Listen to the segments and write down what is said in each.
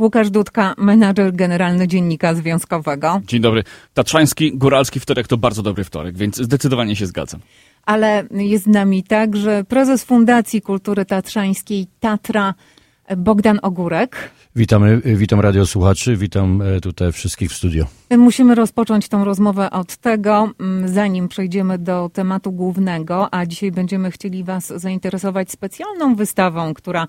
Łukasz Dudka, menadżer generalny Dziennika Związkowego. Dzień dobry. Tatrzański, góralski wtorek to bardzo dobry wtorek, więc zdecydowanie się zgadzam. Ale jest z nami także prezes Fundacji Kultury Tatrzańskiej Tatra Bogdan Ogórek. Witamy, witam radiosłuchaczy, witam e, tutaj wszystkich w studio. Musimy rozpocząć tą rozmowę od tego, zanim przejdziemy do tematu głównego, a dzisiaj będziemy chcieli Was zainteresować specjalną wystawą, która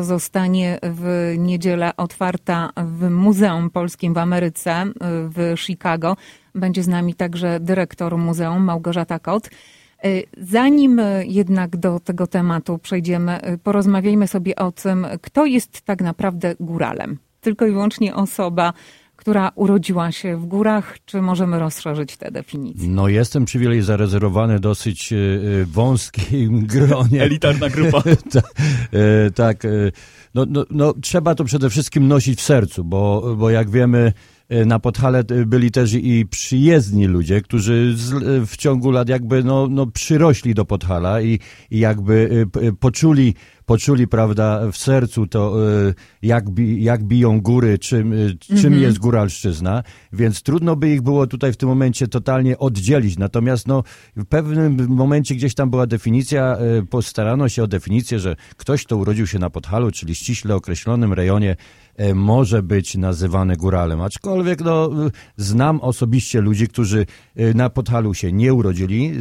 zostanie w niedzielę otwarta w Muzeum Polskim w Ameryce w Chicago. Będzie z nami także dyrektor muzeum Małgorzata Kot. Zanim jednak do tego tematu przejdziemy, porozmawiajmy sobie o tym, kto jest tak naprawdę góralem. Tylko i wyłącznie osoba, która urodziła się w górach, czy możemy rozszerzyć tę definicję? No jestem przywilej zarezerwowany dosyć y, wąskim gronie. Elitarna grupa. tak, no, no, no, trzeba to przede wszystkim nosić w sercu, bo, bo jak wiemy, na Podhale byli też i przyjezdni ludzie, którzy w ciągu lat jakby no, no przyrośli do Podhala i, i jakby poczuli poczuli, prawda, w sercu to, e, jak, bi, jak biją góry, czym, e, czym mhm. jest góralszczyzna, więc trudno by ich było tutaj w tym momencie totalnie oddzielić. Natomiast no, w pewnym momencie gdzieś tam była definicja, e, postarano się o definicję, że ktoś, kto urodził się na Podhalu, czyli ściśle określonym rejonie, może być nazywany góralem. Aczkolwiek no, znam osobiście ludzi, którzy na Podhalu się nie urodzili,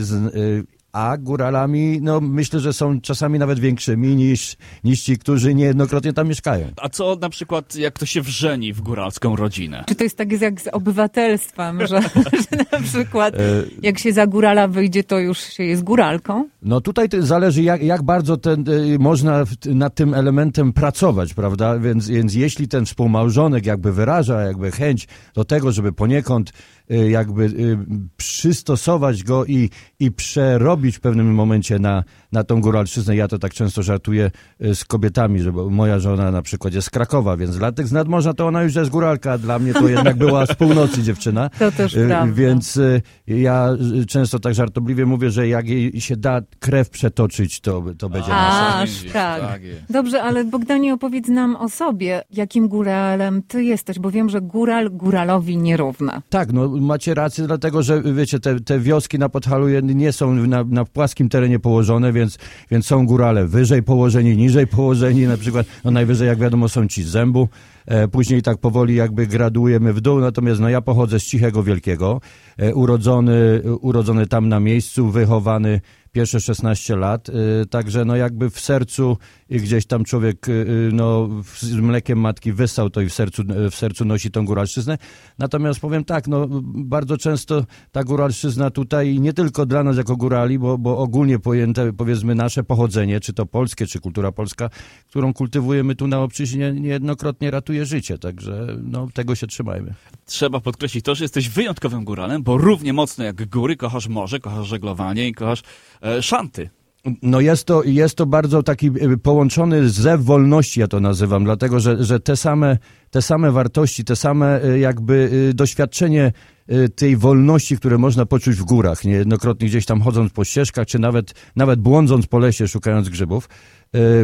a góralami, no myślę, że są czasami nawet większymi niż, niż ci, którzy niejednokrotnie tam mieszkają. A co na przykład, jak to się wrzeni w góralską rodzinę? Czy to jest tak jak z obywatelstwem, że, że na przykład e, jak się za górala wyjdzie, to już się jest góralką? No tutaj zależy, jak, jak bardzo ten, e, można nad tym elementem pracować, prawda? Więc, więc jeśli ten współmałżonek jakby wyraża jakby chęć do tego, żeby poniekąd jakby y, przystosować go i, i przerobić w pewnym momencie na, na tą góralszczyznę. Ja to tak często żartuję y, z kobietami, że moja żona na przykład jest z Krakowa, więc dla tych z nadmorza to ona już jest góralka, a dla mnie to jednak była z północy dziewczyna. To też prawda. Więc ja często tak żartobliwie mówię, że jak jej się da krew przetoczyć, to, to będzie nasza. Aż tak. tak Dobrze, ale Bogdanie opowiedz nam o sobie, jakim góralem ty jesteś, bo wiem, że góral góralowi nierówna. Tak, no macie rację, dlatego że wiecie, te, te wioski na Podhalu nie są na, na płaskim terenie położone, więc, więc są górale wyżej położeni, niżej położeni, na przykład no najwyżej jak wiadomo są ci z zębu, później tak powoli jakby graduujemy w dół, natomiast no ja pochodzę z Cichego Wielkiego, e, urodzony, urodzony tam na miejscu, wychowany pierwsze 16 lat, y, także no jakby w sercu gdzieś tam człowiek no, z mlekiem matki wysał to i w sercu, w sercu nosi tą góralszczyznę. Natomiast powiem tak, no bardzo często ta góralszczyzna tutaj nie tylko dla nas jako górali, bo, bo ogólnie pojęte powiedzmy nasze pochodzenie, czy to polskie, czy kultura polska, którą kultywujemy tu na obczyźnie niejednokrotnie ratuje życie, także no tego się trzymajmy. Trzeba podkreślić to, że jesteś wyjątkowym góralem, bo równie mocno jak góry kochasz morze, kochasz żeglowanie i kochasz e, szanty. No jest to, jest to bardzo taki e, połączony zew wolności, ja to nazywam, dlatego że, że te, same, te same wartości, te same e, jakby e, doświadczenie tej wolności, które można poczuć w górach, niejednokrotnie gdzieś tam chodząc po ścieżkach, czy nawet, nawet błądząc po lesie, szukając grzybów,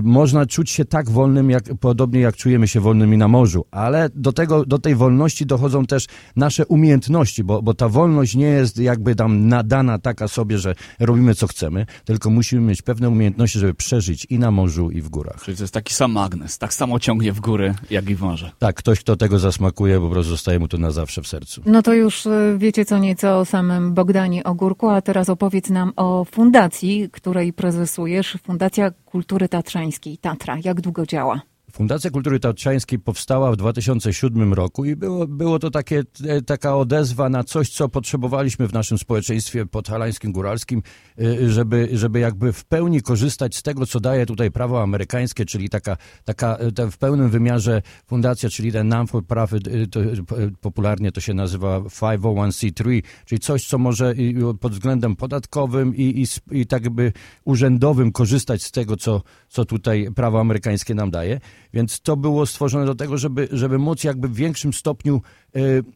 można czuć się tak wolnym, jak, podobnie jak czujemy się wolnymi na morzu, ale do, tego, do tej wolności dochodzą też nasze umiejętności, bo, bo ta wolność nie jest jakby tam nadana taka sobie, że robimy co chcemy, tylko musimy mieć pewne umiejętności, żeby przeżyć i na morzu, i w górach. Czyli to jest taki sam magnes, tak samo ciągnie w góry, jak i w morze. Tak, ktoś, kto tego zasmakuje, po prostu zostaje mu to na zawsze w sercu. No to już y, wiecie co nieco o samym Bogdanie Ogórku, a teraz opowiedz nam o fundacji, której prezesujesz, Fundacja Kultury Tatrzańskiej, Tatra. Jak długo działa? Fundacja Kultury Tatrzańskiej powstała w 2007 roku i było, było to takie, e, taka odezwa na coś, co potrzebowaliśmy w naszym społeczeństwie podhalańskim, góralskim, e, żeby, żeby jakby w pełni korzystać z tego, co daje tutaj prawo amerykańskie, czyli taka, taka e, w pełnym wymiarze fundacja, czyli ten non-for-profit, popularnie to się nazywa 501c3, czyli coś, co może pod względem podatkowym i, i, i tak jakby urzędowym korzystać z tego, co, co tutaj prawo amerykańskie nam daje. Więc to było stworzone do tego, żeby, żeby móc jakby w większym stopniu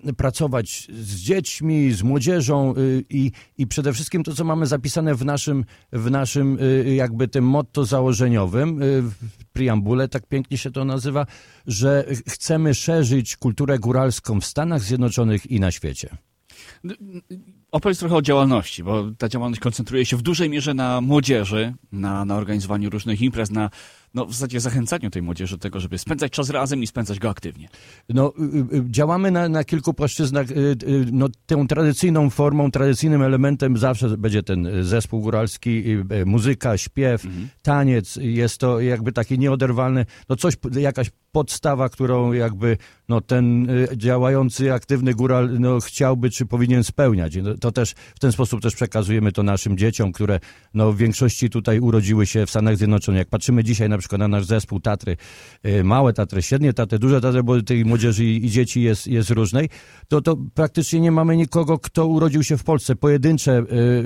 y, pracować z dziećmi, z młodzieżą y, i, i przede wszystkim to, co mamy zapisane w naszym, w naszym y, jakby tym motto założeniowym, w preambule, tak pięknie się to nazywa, że chcemy szerzyć kulturę góralską w Stanach Zjednoczonych i na świecie. Opowiedz trochę o działalności, bo ta działalność koncentruje się w dużej mierze na młodzieży, na, na organizowaniu różnych imprez, na no, w zasadzie zachęcaniu tej młodzieży do tego, żeby spędzać czas razem i spędzać go aktywnie. No, y, y, działamy na, na kilku płaszczyznach. Y, no, tą tradycyjną formą, tradycyjnym elementem zawsze będzie ten zespół góralski, muzyka, śpiew, mhm. taniec. Jest to jakby taki nieoderwalny, no coś, jakaś podstawa, którą jakby no, ten działający, aktywny góral no, chciałby czy powinien spełniać. No, to też w ten sposób też przekazujemy to naszym dzieciom, które no, w większości tutaj urodziły się w Stanach Zjednoczonych. Jak patrzymy dzisiaj na przykład na nasz zespół Tatry, y, małe Tatry, średnie Tatry, duże Tatry, bo tej młodzieży i dzieci jest, jest różnej, to, to praktycznie nie mamy nikogo, kto urodził się w Polsce. Pojedyncze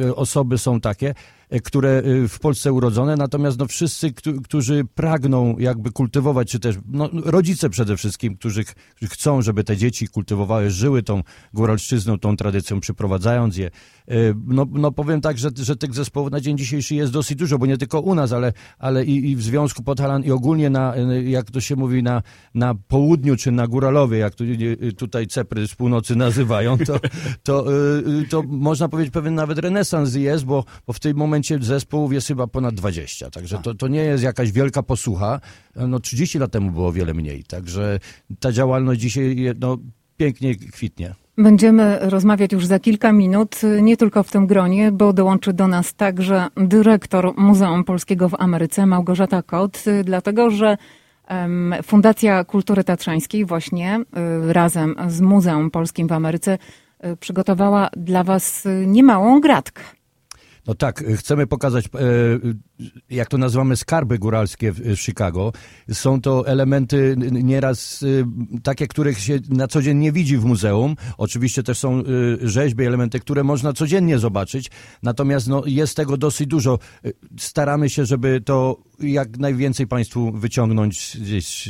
y, osoby są takie, które e, w Polsce urodzone, natomiast no wszyscy, którzy pragną jakby kultywować, czy też no, rodzice przede wszystkim, którzy chcą, żeby te dzieci kultywowały, żyły tą góralszczyzną, tą tradycją, przyprowadzając je. E, no, no powiem tak, że, że tych zespołów na dzień dzisiejszy jest dosyć dużo, bo nie tylko u nas, ale, ale i, i w Związku Podhalan i ogólnie na, jak to się mówi, na, na południu, czy na Góralowie, jak tu, tutaj Cepry z północy nazywają, to, to, to można powiedzieć pewien nawet renesans jest, bo, bo w tym momencie momencie zespołów jest chyba ponad 20, także to, to nie jest jakaś wielka posłucha. No 30 lat temu było wiele mniej, także ta działalność dzisiaj no, pięknie kwitnie. Będziemy rozmawiać już za kilka minut, nie tylko w tym gronie, bo dołączy do nas także dyrektor Muzeum Polskiego w Ameryce, Małgorzata Kot, dlatego że Fundacja Kultury Tatrzańskiej właśnie y, razem z Muzeum Polskim w Ameryce y, przygotowała dla Was niemałą gratkę. No tak, chcemy pokazać, e, jak to nazywamy, skarby góralskie w Chicago. Są to elementy nieraz takie, których się na co dzień nie widzi w muzeum. Oczywiście też są rzeźby, elementy, które można codziennie zobaczyć. Natomiast no, jest tego dosyć dużo. Staramy się, żeby to jak najwięcej Państwu wyciągnąć gdzieś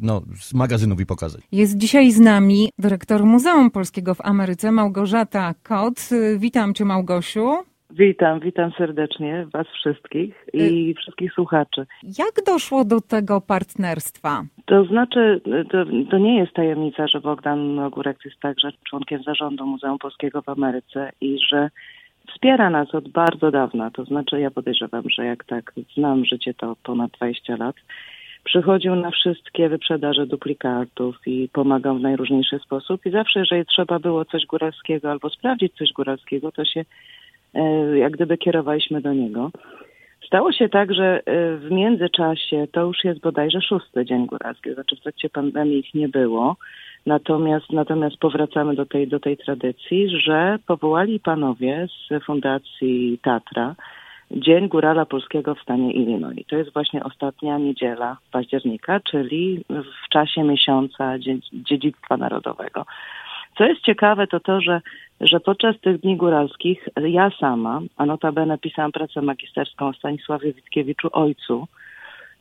no, z magazynów i pokazać. Jest dzisiaj z nami dyrektor Muzeum Polskiego w Ameryce, Małgorzata Kot. Witam Cię, Małgosiu. Witam, witam serdecznie Was wszystkich i y wszystkich słuchaczy. Jak doszło do tego partnerstwa? To znaczy, to, to, nie jest tajemnica, że Bogdan Ogórek jest także członkiem zarządu Muzeum Polskiego w Ameryce i że wspiera nas od bardzo dawna. To znaczy, ja podejrzewam, że jak tak znam życie, to ponad 20 lat. Przychodził na wszystkie wyprzedaże duplikatów i pomagał w najróżniejszy sposób. I zawsze, jeżeli trzeba było coś góralskiego albo sprawdzić coś góralskiego, to się jak gdyby kierowaliśmy do niego. Stało się tak, że e, w międzyczasie, to już jest bodajże szósty dzień góralski, znaczy w trakcie pandemii ich nie było, natomiast, natomiast powracamy do tej, do tej tradycji, że powołali panowie z Fundacji Tatra Dzień Górala Polskiego w stanie Illinois. To jest właśnie ostatnia niedziela października, czyli w czasie miesiąca dziedzictwa narodowego. Co jest ciekawe, to to, że, że podczas tych dni góralskich ja sama, a notabene pisałam pracę magisterską o Stanisławie Witkiewiczu, ojcu,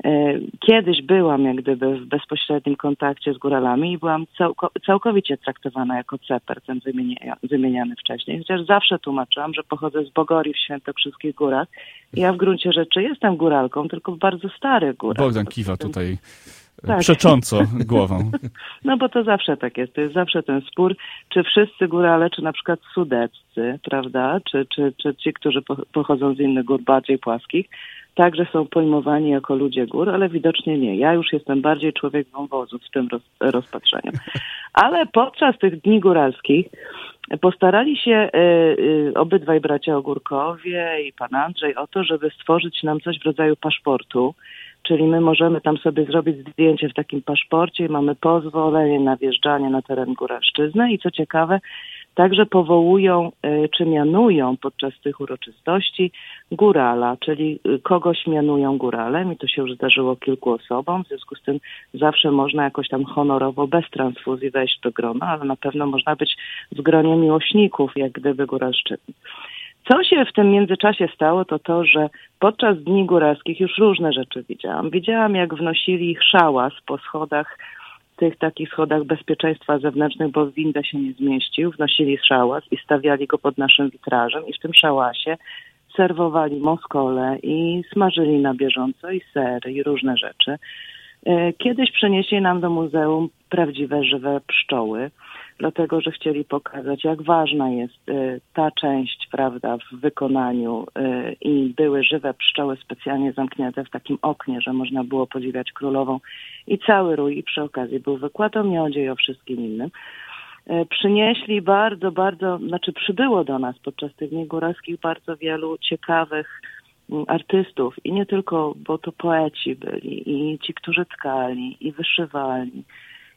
e, Kiedyś byłam jak gdyby w bezpośrednim kontakcie z góralami i byłam całko, całkowicie traktowana jako ceper, ten wymienia, wymieniany wcześniej. Chociaż zawsze tłumaczyłam, że pochodzę z Bogori w Świętokrzyskich Górach. Ja w gruncie rzeczy jestem góralką, tylko w bardzo starych górach. Bogdan kiwa tutaj tak. przecząco głową. No bo to zawsze tak jest. To jest zawsze ten spór, czy wszyscy górale, czy na przykład sudeccy, prawda, czy, czy, czy ci, którzy pochodzą z innych gór bardziej płaskich, także są pojmowani jako ludzie gór, ale widocznie nie. Ja już jestem bardziej człowiek wąwozu w tym roz, rozpatrzeniu. Ale podczas tych dni góralskich postarali się y, y, obydwaj bracia Ogórkowie i pan Andrzej o to, żeby stworzyć nam coś w rodzaju paszportu, Czyli my możemy tam sobie zrobić zdjęcie w takim paszporcie i mamy pozwolenie na wjeżdżanie na teren Góralszczyzny i co ciekawe, także powołują y, czy mianują podczas tych uroczystości górala, czyli y, kogoś mianują góralem i to się już zdarzyło kilku osobom, w związku z tym zawsze można jakoś tam honorowo, bez transfuzji wejść do grona, ale na pewno można być w gronie miłośników, jak gdyby góralszczyzny. Co się w tym międzyczasie stało, to to, że podczas Dni Góralskich już różne rzeczy widziałam. Widziałam, jak wnosili szałas po schodach, tych takich schodach bezpieczeństwa zewnętrznych, bo w windę się nie zmieścił. Wnosili szałas i stawiali go pod naszym witrażem i w tym szałasie serwowali moskole i smażyli na bieżąco i sery i różne rzeczy. E, kiedyś przynieśli nam do muzeum prawdziwe, żywe pszczoły dlatego że chcieli pokazać, jak ważna jest y, ta część, prawda, w wykonaniu y, i były żywe pszczoły specjalnie zamknięte w takim oknie, że można było podziwiać królową i cały rój i przy okazji był wykład o miodzie i o wszystkim innym. Y, przynieśli bardzo, bardzo, znaczy przybyło do nas podczas tych dni góralskich bardzo wielu ciekawych artystów i nie tylko, bo to poeci byli i ci, którzy tkali i wyszywali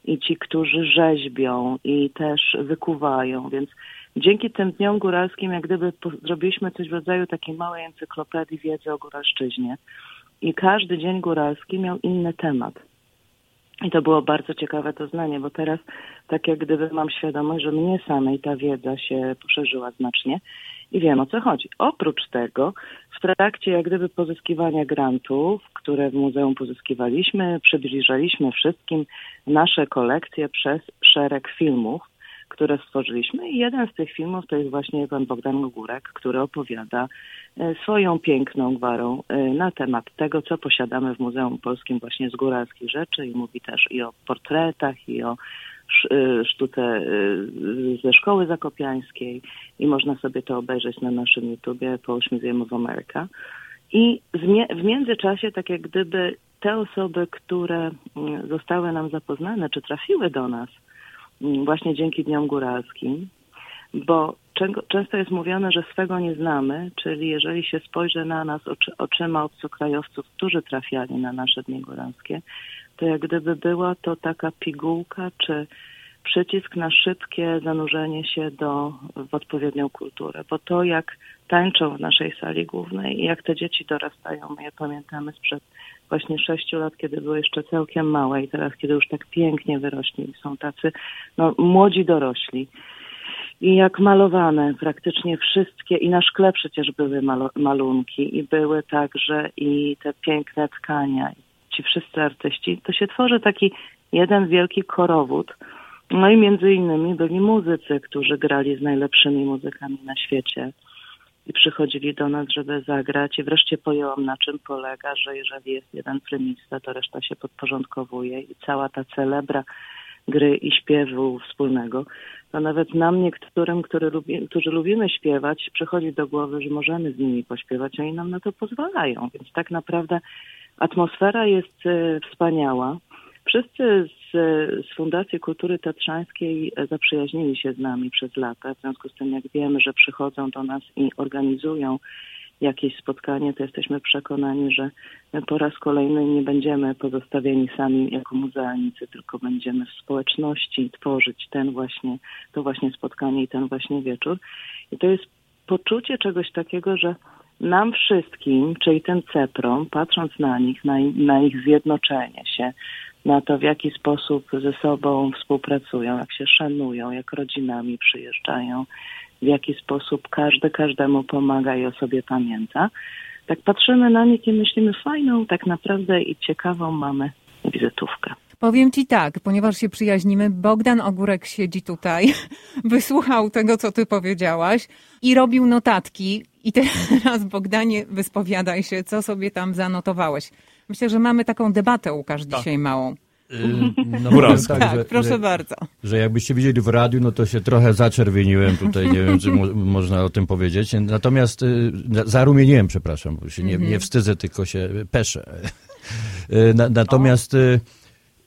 i ci, którzy rzeźbią i też wykuwają, więc dzięki tym dniom góralskim jak gdyby zrobiliśmy coś w rodzaju takiej małej encyklopedii wiedzy o góralszczyźnie i każdy dzień góralski miał inny temat. I to było bardzo ciekawe doznanie, bo teraz tak jak gdyby mam świadomość, że mnie samej ta wiedza się poszerzyła znacznie i wiem o co chodzi. Oprócz tego, w trakcie jak gdyby pozyskiwania grantów, które w muzeum pozyskiwaliśmy, przybliżaliśmy wszystkim nasze kolekcje przez szereg filmów, które stworzyliśmy. I jeden z tych filmów to jest właśnie pan Bogdan Górek, który opowiada e, swoją piękną gwarą e, na temat tego, co posiadamy w Muzeum Polskim właśnie z góralskich rzeczy i mówi też i o portretach, i o sztuce y, ze szkoły zakopiańskiej i można sobie to obejrzeć na naszym YouTubie Polish Museum of America. I w międzyczasie, tak jak gdyby te osoby, które mm, zostały nam zapoznane, czy trafiły do nas mm, właśnie dzięki Dniom Góralskim, bo często jest mówione, że swego nie znamy, czyli jeżeli się spojrzy na nas oczy, oczyma obcokrajowców, którzy trafiali na nasze Dni Góralskie, to jak gdyby była to taka pigułka czy przycisk na szybkie zanurzenie się do, w odpowiednią kulturę. Bo to, jak tańczą w naszej sali głównej i jak te dzieci dorastają, my je pamiętamy sprzed właśnie sześciu lat, kiedy były jeszcze całkiem małe i teraz, kiedy już tak pięknie wyrośli, są tacy no, młodzi dorośli. I jak malowane praktycznie wszystkie, i na szkle przecież były malunki, i były także i te piękne tkania, ci wszyscy artyści, to się tworzy taki jeden wielki korowód. No i między innymi byli muzycy, którzy grali z najlepszymi muzykami na świecie i przychodzili do nas, żeby zagrać i wreszcie pojąłem na czym polega, że jeżeli jest jeden prymista, to reszta się podporządkowuje i cała ta celebra gry i śpiewu wspólnego, to nawet nam niektórym, który lubi, którzy lubimy śpiewać, przychodzi do głowy, że możemy z nimi pośpiewać, oni nam na to pozwalają. Więc tak naprawdę Atmosfera jest e, wspaniała. Wszyscy z, z Fundacji Kultury Tatrzańskiej e, zaprzyjaźnili się z nami przez lata. W związku z tym, jak wiemy, że przychodzą do nas i organizują jakieś spotkanie, to jesteśmy przekonani, że po raz kolejny nie będziemy pozostawieni sami jako muzealnicy, tylko będziemy w społeczności tworzyć ten właśnie, to właśnie spotkanie i ten właśnie wieczór. I to jest poczucie czegoś takiego, że nam wszystkim, czyli tym CEPROM, patrząc na nich, na, na ich zjednoczenie się, na to, w jaki sposób ze sobą współpracują, jak się szanują, jak rodzinami przyjeżdżają, w jaki sposób każdy każdemu pomaga i o sobie pamięta. Tak patrzymy na nich i myślimy, fajną tak naprawdę i ciekawą mamy wizytówkę. Powiem Ci tak, ponieważ się przyjaźnimy, Bogdan Ogórek siedzi tutaj, wysłuchał tego, co Ty powiedziałaś i robił notatki. I teraz, Bogdanie, wyspowiadaj się, co sobie tam zanotowałeś. Myślę, że mamy taką debatę, Łukasz, tak. dzisiaj małą. Y, no, tak, tak że, proszę że, bardzo. Że jakbyście widzieli w radiu, no to się trochę zaczerwieniłem tutaj, nie wiem, czy mo można o tym powiedzieć. Natomiast y, zarumieniłem, przepraszam, bo się nie, -hmm. nie wstydzę, tylko się peszę. Y, na, natomiast... Y,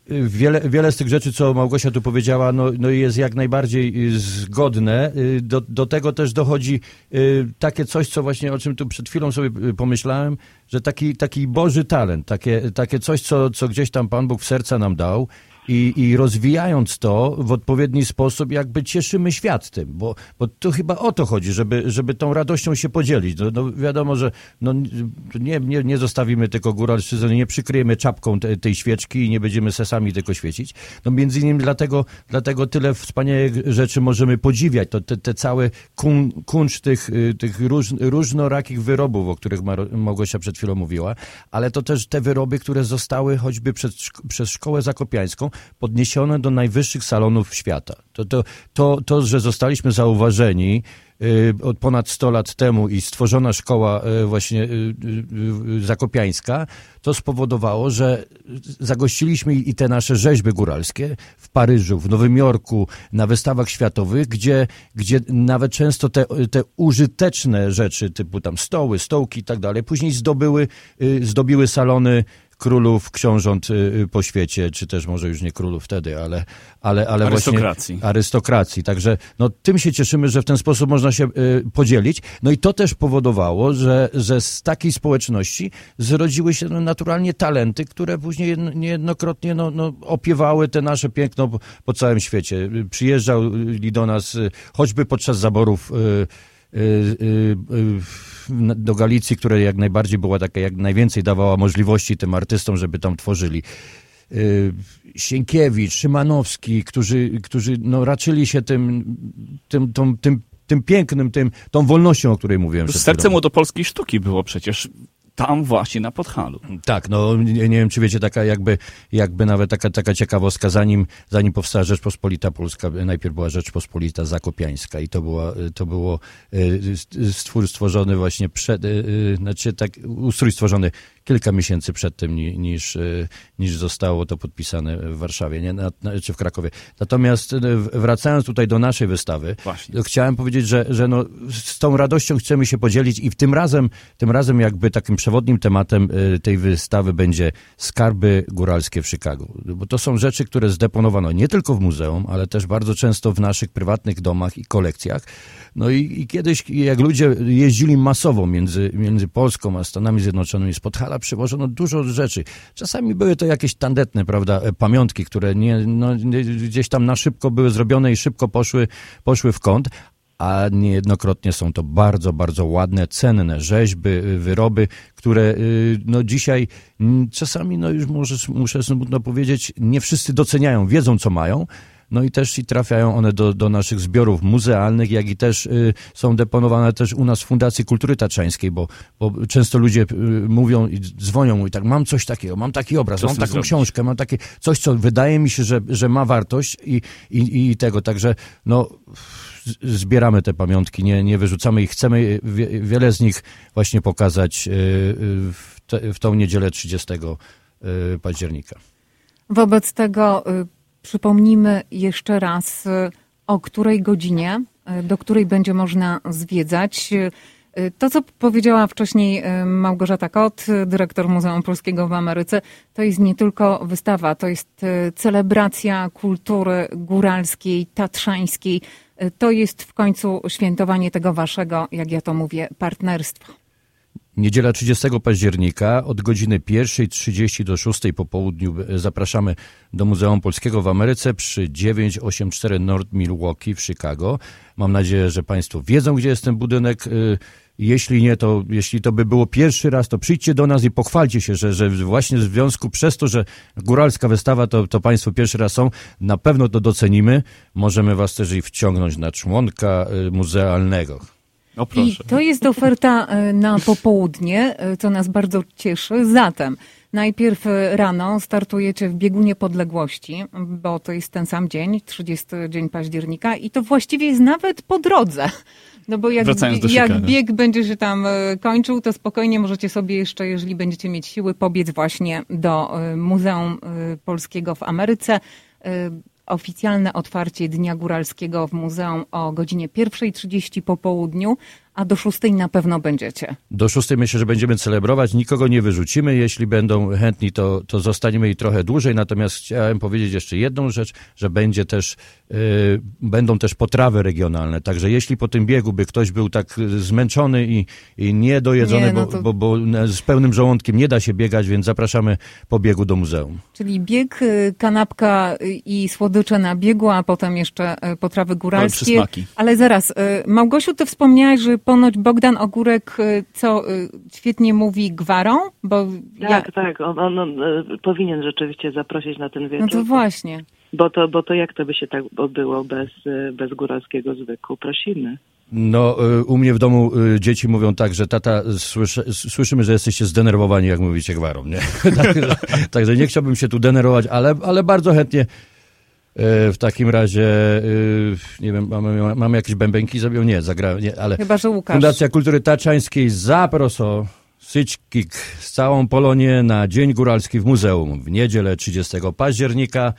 Wiele, wiele z tych rzeczy, co Małgosia tu powiedziała, no, no jest jak najbardziej y, zgodne. Y, do, do tego też dochodzi y, takie coś, co właśnie o czym tu przed chwilą sobie pomyślałem, że taki, taki Boży talent, takie, takie coś, co, co gdzieś tam Pan Bóg w serca nam dał i, i rozwijając to w odpowiedni sposób, jakby cieszymy świat tym, bo, bo to chyba o to chodzi, żeby, żeby tą radością się podzielić. No, no wiadomo, że no, nie, nie, nie zostawimy tylko góralszczyzny, nie przykryjemy czapką te, tej świeczki i nie będziemy sesami tylko świecić. No między innymi dlatego, dlatego tyle wspaniałych rzeczy możemy podziwiać. To te, te całe kun, kuncz tych, y, tych róż, różnorakich wyrobów, o których Małgosia przed chwilą mówiła, ale to też te wyroby, które zostały choćby przez szkołę zakopiańską podniesione do najwyższych salonów świata. To, to, to, to że zostaliśmy zauważeni y, od ponad 100 lat temu i stworzona szkoła y, właśnie y, zakopiańska, to spowodowało, że zagościliśmy i te nasze rzeźby góralskie w Paryżu, w Nowym Jorku, na wystawach światowych, gdzie, gdzie nawet często te, te użyteczne rzeczy, typu tam stoły, stołki i tak dalej, później zdobyły, zdobiły salony królów, książąt y, y, po świecie, czy też może już nie królów wtedy, ale, ale, ale arystokracji. właśnie arystokracji. Także no, tym się cieszymy, że w ten sposób można się y, podzielić. No i to też powodowało, że, że z takiej społeczności zrodziły się no, naturalnie talenty, które później niejednokrotnie no, no, opiewały te nasze piękno po, po całym świecie. Przyjeżdżali do nas choćby podczas zaborów do Galicji, która jak najbardziej była taka, jak najwięcej dawała możliwości tym artystom, żeby tam tworzyli. Sienkiewicz, Szymanowski, którzy, którzy no, raczyli się tym, tym, tym, tym, tym pięknym, tym, tą wolnością, o której mówiłem. Serce młodopolskiej sztuki było przecież tam właśnie na Podhalu. Tak, no nie, nie, wiem, czy wiecie, taka jakby, jakby nawet taka, taka ciekawostka, zanim, zanim powstała Rzeczpospolita Polska, najpierw była Rzeczpospolita Zakopiańska i to, była, to było e, stwór stworzony właśnie przed, e, e, znaczy tak, ustrój stworzony kilka miesięcy przed tym, niż, niż zostało to podpisane w Warszawie, nie? Na, czy w Krakowie. Natomiast wracając tutaj do naszej wystawy, Właśnie. chciałem powiedzieć, że, że no, z tą radością chcemy się podzielić i w tym razem, tym razem jakby takim przewodnim tematem y, tej wystawy będzie skarby góralskie w Chicago. Bo to są rzeczy, które zdeponowano nie tylko w muzeum, ale też bardzo często w naszych prywatnych domach i kolekcjach. No i, i kiedyś, jak ludzie jeździli masowo między, między Polską a Stanami Zjednoczonymi, z Podhala przywożono dużo rzeczy. Czasami były to jakieś tandetne, prawda, e, pamiątki, które nie, no, gdzieś tam na szybko były zrobione i szybko poszły, poszły w kąt, a niejednokrotnie są to bardzo, bardzo ładne, cenne rzeźby, y, wyroby, które y, no dzisiaj czasami, no już może, muszę smutno powiedzieć, nie wszyscy doceniają, wiedzą co mają, no i też i trafiają one do, do naszych zbiorów muzealnych, jak i też y, są deponowane też u nas w Fundacji Kultury Tatrzańskiej, bo, bo często ludzie y, mówią i dzwonią i tak, mam coś takiego, mam taki obraz, mam taką zrobić? książkę, mam takie coś, co wydaje mi się, że, że ma wartość i, i, i tego, także no zbieramy te pamiątki, nie, nie wyrzucamy ich. Chcemy wiele z nich właśnie pokazać y, y, w, te, w tą niedzielę 30 y, października. Wobec tego przypomnimy jeszcze raz, o której godzinie, do której będzie można zwiedzać. To, co powiedziała wcześniej Małgorzata Kot, dyrektor Muzeum Polskiego w Ameryce, to jest nie tylko wystawa, to jest celebracja kultury góralskiej, tatrzańskiej, to jest w końcu świętowanie tego waszego, jak ja to mówię, partnerstwa. Niedziela 30 października od godziny 1.30 do 6 po południu zapraszamy do Muzeum Polskiego w Ameryce przy 984 North Milwaukee w Chicago. Mam nadzieję, że Państwo wiedzą, gdzie jest ten budynek. Y, jeśli nie, to jeśli to by było pierwszy raz, to przyjdźcie do nas i pochwalcie się, że, że właśnie w związku przez to, że góralska wystawa to, to Państwo pierwszy raz są, na pewno to docenimy. Możemy Was też i wciągnąć na członka y, muzealnego. O, I to jest oferta y, na popołudnie, co nas bardzo cieszy. Zatem najpierw rano startujecie w biegunie podległości, bo to jest ten sam dzień, 30 dzień października i to właściwie jest nawet po drodze. No bo jak, jak bieg będzie się tam e, kończył, to spokojnie możecie sobie jeszcze, jeżeli będziecie mieć siły, pobiec właśnie do e, Muzeum e, Polskiego w Ameryce. Oficjalne otwarcie Dnia Góralskiego w muzeum o godzinie 1.30 po południu, a do szóstej na pewno będziecie. Do szóstej myślę, że będziemy celebrować. Nikogo nie wyrzucimy. Jeśli będą chętni, to, to zostaniemy i trochę dłużej. Natomiast chciałem powiedzieć jeszcze jedną rzecz, że będzie też, yy, będą też potrawy regionalne. Także jeśli po tym biegu by ktoś był tak zmęczony i, i niedojedzony, Nie, no bo, to- bo, bo z pełnym żołądkiem nie da się biegać, więc zapraszamy po biegu do muzeum. Czyli bieg, y, kanapka y, i słodycze na biegu, a potem jeszcze y, potrawy góralskie. Ale zaraz, Małgosiu, ty wspomniałaś, że ponoć Bogdan Ogórek, y, co y, świetnie mówi gwarą, bo ja, Tak, tak, on, on, on e, powinien rzeczywiście zaprosić na ten no wieczór. to właśnie. Bo to, bo to jak to by się tak odbyło bez, bez góralskiego zwyku? Prosimy. No, y, u mnie w domu y, dzieci mówią tak, że tata, słyszy, słyszymy, że jesteście zdenerwowani, jak mówicie gwarą, nie? także, nie chciałbym się tu denerwować, ale, ale bardzo chętnie y, w takim razie, y, nie wiem, mamy, mamy jakieś bębenki zrobią? Nie, zagrałem, nie, ale Chyba, że Łukasz. Fundacja Kultury Taczańskiej zaproso Syćkik z całą Polonię na Dzień Góralski w Muzeum w niedzielę 30 października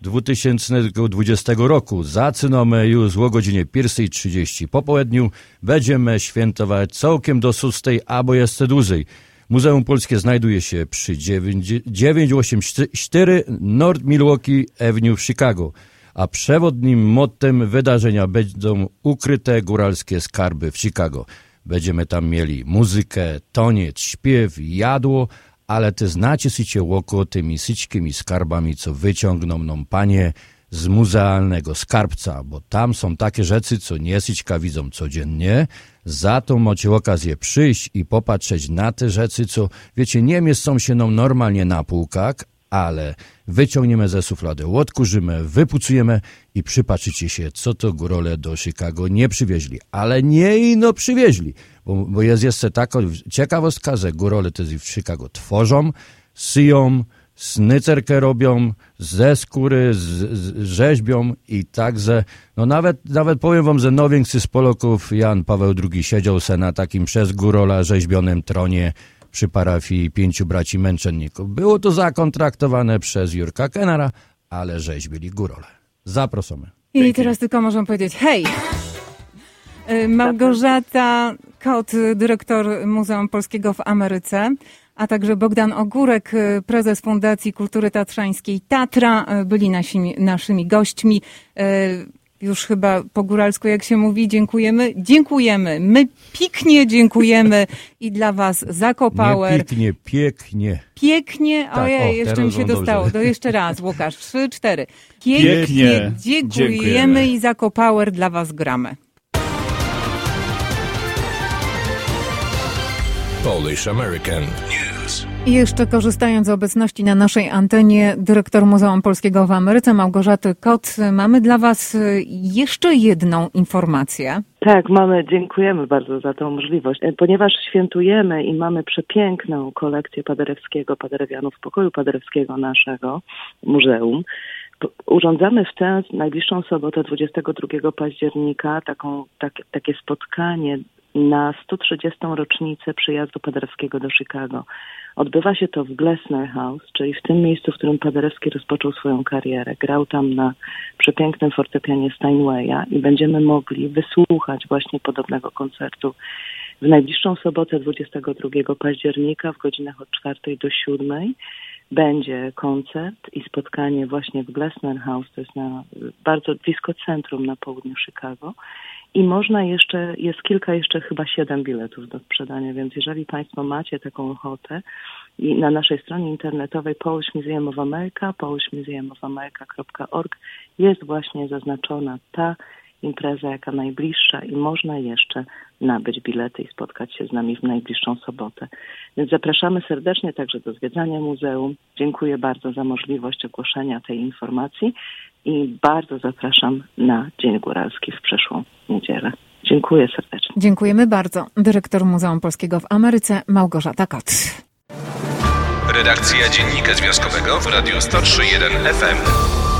2020 roku. Zaczynamy już o godzinie 1.30 po południu. Będziemy świętować całkiem do 6 albo jeszcze dłużej. Muzeum Polskie znajduje się przy 9 984 North Milwaukee Avenue w Chicago a przewodnim mottem wydarzenia będą ukryte góralskie skarby w Chicago. Będziemy tam mieli muzykę, toniec, śpiew, jadło, ale te znacie sycie łoko tymi syćkimi skarbami, co wyciągną nam panie z muzealnego skarbca, bo tam są takie rzeczy, co nie widzą codziennie. Za to macie okazję przyjść i popatrzeć na te rzeczy, co, wiecie, nie mieszczą się nam normalnie na półkach, ale wyciągniemy ze suflady, odkurzymy, wypucujemy i przypatrzycie się, co to górole do Chicago nie przywieźli. Ale nie ino przywieźli, bo, bo jest jeszcze taka ciekawostka, że górole te w Chicago tworzą, syją, snycerkę robią, ze skóry, z, z, rzeźbią i także, no nawet, nawet powiem wam, że największy z Polaków, Jan Paweł II, siedział se na takim przez górola rzeźbionym tronie przy parafii pięciu braci męczenników. Było to zakontraktowane przez Jurka Kenara, ale rzeźbili górole. Zapraszamy. I teraz tylko możemy powiedzieć hej! Y, Małgorzata Kot, dyrektor Muzeum Polskiego w Ameryce, a także Bogdan Ogórek, y, prezes Fundacji Kultury Tatrzańskiej Tatra, y, byli naszymi, naszymi gośćmi. Y, Już chyba po góralsku, jak się mówi, dziękujemy. Dziękujemy. My piknie dziękujemy i dla was Zakopower. Nie piknie, pięknie. Pięknie, Tak, ojej, o, jeszcze mi się wam dobrze. dostało. To jeszcze raz, Łukasz, trzy, cztery. Pięknie. Pięknie, dziękujemy, Dziękujemy. i za Power dla was gramy. Polish American News. I jeszcze korzystając z obecności na naszej antenie dyrektor Muzeum Polskiego w Ameryce, Małgorzaty Kot, mamy dla was y, jeszcze jedną informację. Tak, mamy, dziękujemy bardzo za tą możliwość. E, Ponieważ świętujemy i mamy przepiękną kolekcję Paderewskiego, Paderewianów Pokoju Paderewskiego naszego muzeum, urządzamy w tę najbliższą sobotę 22 października taką, tak, takie spotkanie na 130. rocznicę przyjazdu Paderewskiego do Chicago. Odbywa się to w Glessner House, czyli w tym miejscu, w którym Paderewski rozpoczął swoją karierę. Grał tam na przepięknym fortepianie Steinwaya i będziemy mogli wysłuchać właśnie podobnego koncertu w najbliższą sobotę 22 października w godzinach od 4 do 7 będzie koncert i spotkanie właśnie w Glessner House, to jest na, bardzo blisko centrum na południu Chicago. I można jeszcze, jest kilka jeszcze chyba siedem biletów do sprzedania, więc jeżeli Państwo macie taką ochotę i na naszej stronie internetowej Polish Museum of America, polishmuseumofamerika.org jest właśnie zaznaczona ta impreza jaka najbliższa i można jeszcze nabyć bilety i spotkać się z nami w najbliższą sobotę. Więc zapraszamy serdecznie także do zwiedzania muzeum. Dziękuję bardzo za możliwość ogłoszenia tej informacji i bardzo zapraszam na Dzień Góralski w przyszłą niedzielę. Dziękuję serdecznie. Dziękujemy bardzo. Dyrektor Muzeum Polskiego w Ameryce, Małgorzata Kot. Redakcja Dziennika Związkowego w Radiu 103.1 FM.